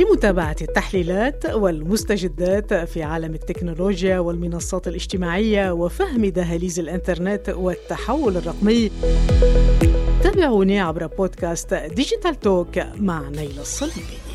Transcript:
لمتابعة التحليلات والمستجدات في عالم التكنولوجيا والمنصات الاجتماعية وفهم دهاليز الإنترنت والتحول الرقمي. تابعوني عبر بودكاست Digital Talk مع نيل الصليبي.